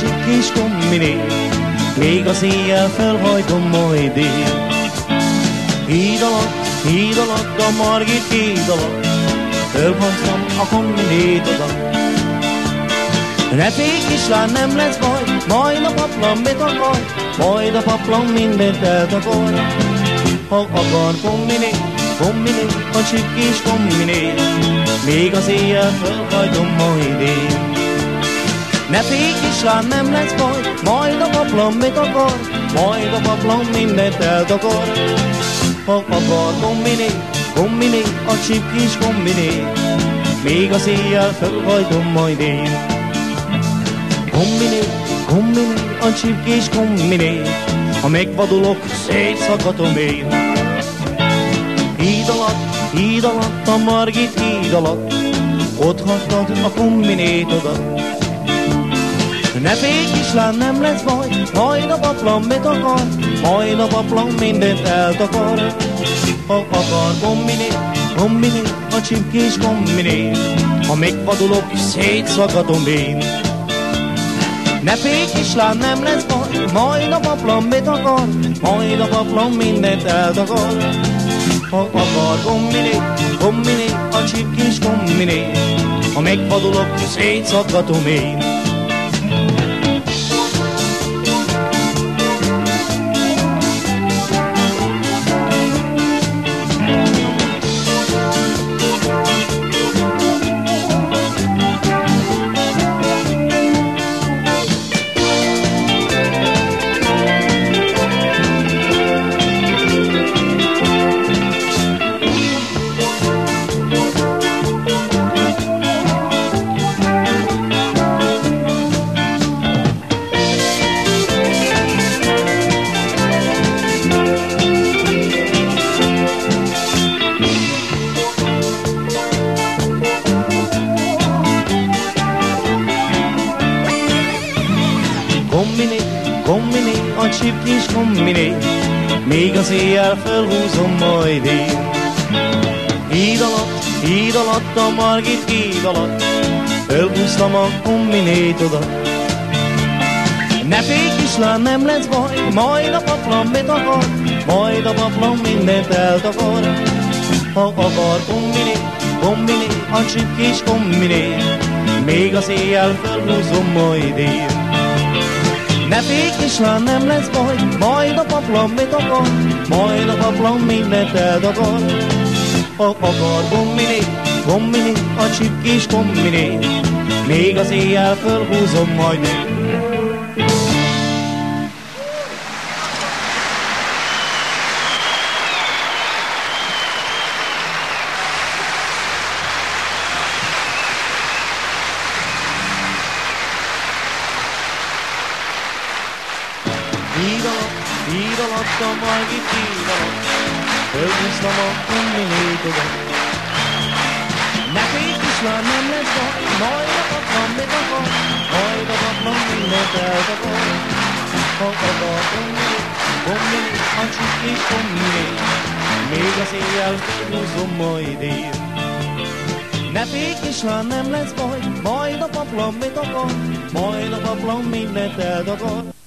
csip kis kombiné, még az éjjel felhajtom majd én. Híd alatt, híd alatt, a Margit híd alatt, fölhoztam a kombinét oda. Ne félj, kislán, nem lesz baj, majd a paplan mit akar, majd a paplan mindent eltakar. Ha akar kombiné, kombiné, a csip kis kombiné, még az éjjel felhajtom majd én. Ne félj, kislán, nem lesz baj, majd a paplan mit akar, majd a paplan mindent eltakar. Ha akar kombiné, kombiné, a csip kis kombiné, még az éjjel felhajtom majd én. Kombiné, kombiné, a csip kis kombiné, ha megvadulok, szétszakadom én. Híd alatt, híd alatt, a Margit híd alatt, ott hagytad a kombinétodat. Ne félj, kislán, nem lesz baj, majd a paplan mit akar, majd a paplan mindent eltakar. Ha akar kombiné, kombiné, a csipkés kombiné, ha megvadulok, szétszakadom én. Ne félj, kislán, nem lesz baj, majd a paplan mit akar, majd a paplan mindent eltakar. Ha akar kombiné, kombiné, a csipkés kombiné, ha megvadulok, szétszakadom én. Kombiné, a csip kis kombiné, még az éjjel felhúzom majd én. Híd alatt, híd alatt, a Margit híd alatt, felhúztam a kombinétodat. Ne félj, kislán, nem lesz baj, majd a paplan mit akar, majd a paplan mindent eltakar. Ha akar kombiné, kombiné, a csip kis kombiné, még az éjjel felhúzom majd én. Ne félj, kislán, nem lesz baj, majd a paplan mit akar, majd a paplan mindent eldakar. Ha akar gombiné, gombiné, a csip kis gombiné, még az éjjel fölhúzom majd én. Híd alatt, híd alatt, a Margit híd alatt, fölhúztam a kombinétodat. Ne félj, kislán, nem lesz baj, majd a paplan mit akar, majd a paplan mindent eltakar. Ha akar kombiné, kombiné, a csuk kis kombiné, még az éjjel fölhúzom majd én. Ne félj, kislán, nem lesz baj, majd a paplan mit akar, majd a paplan mindent eltakar.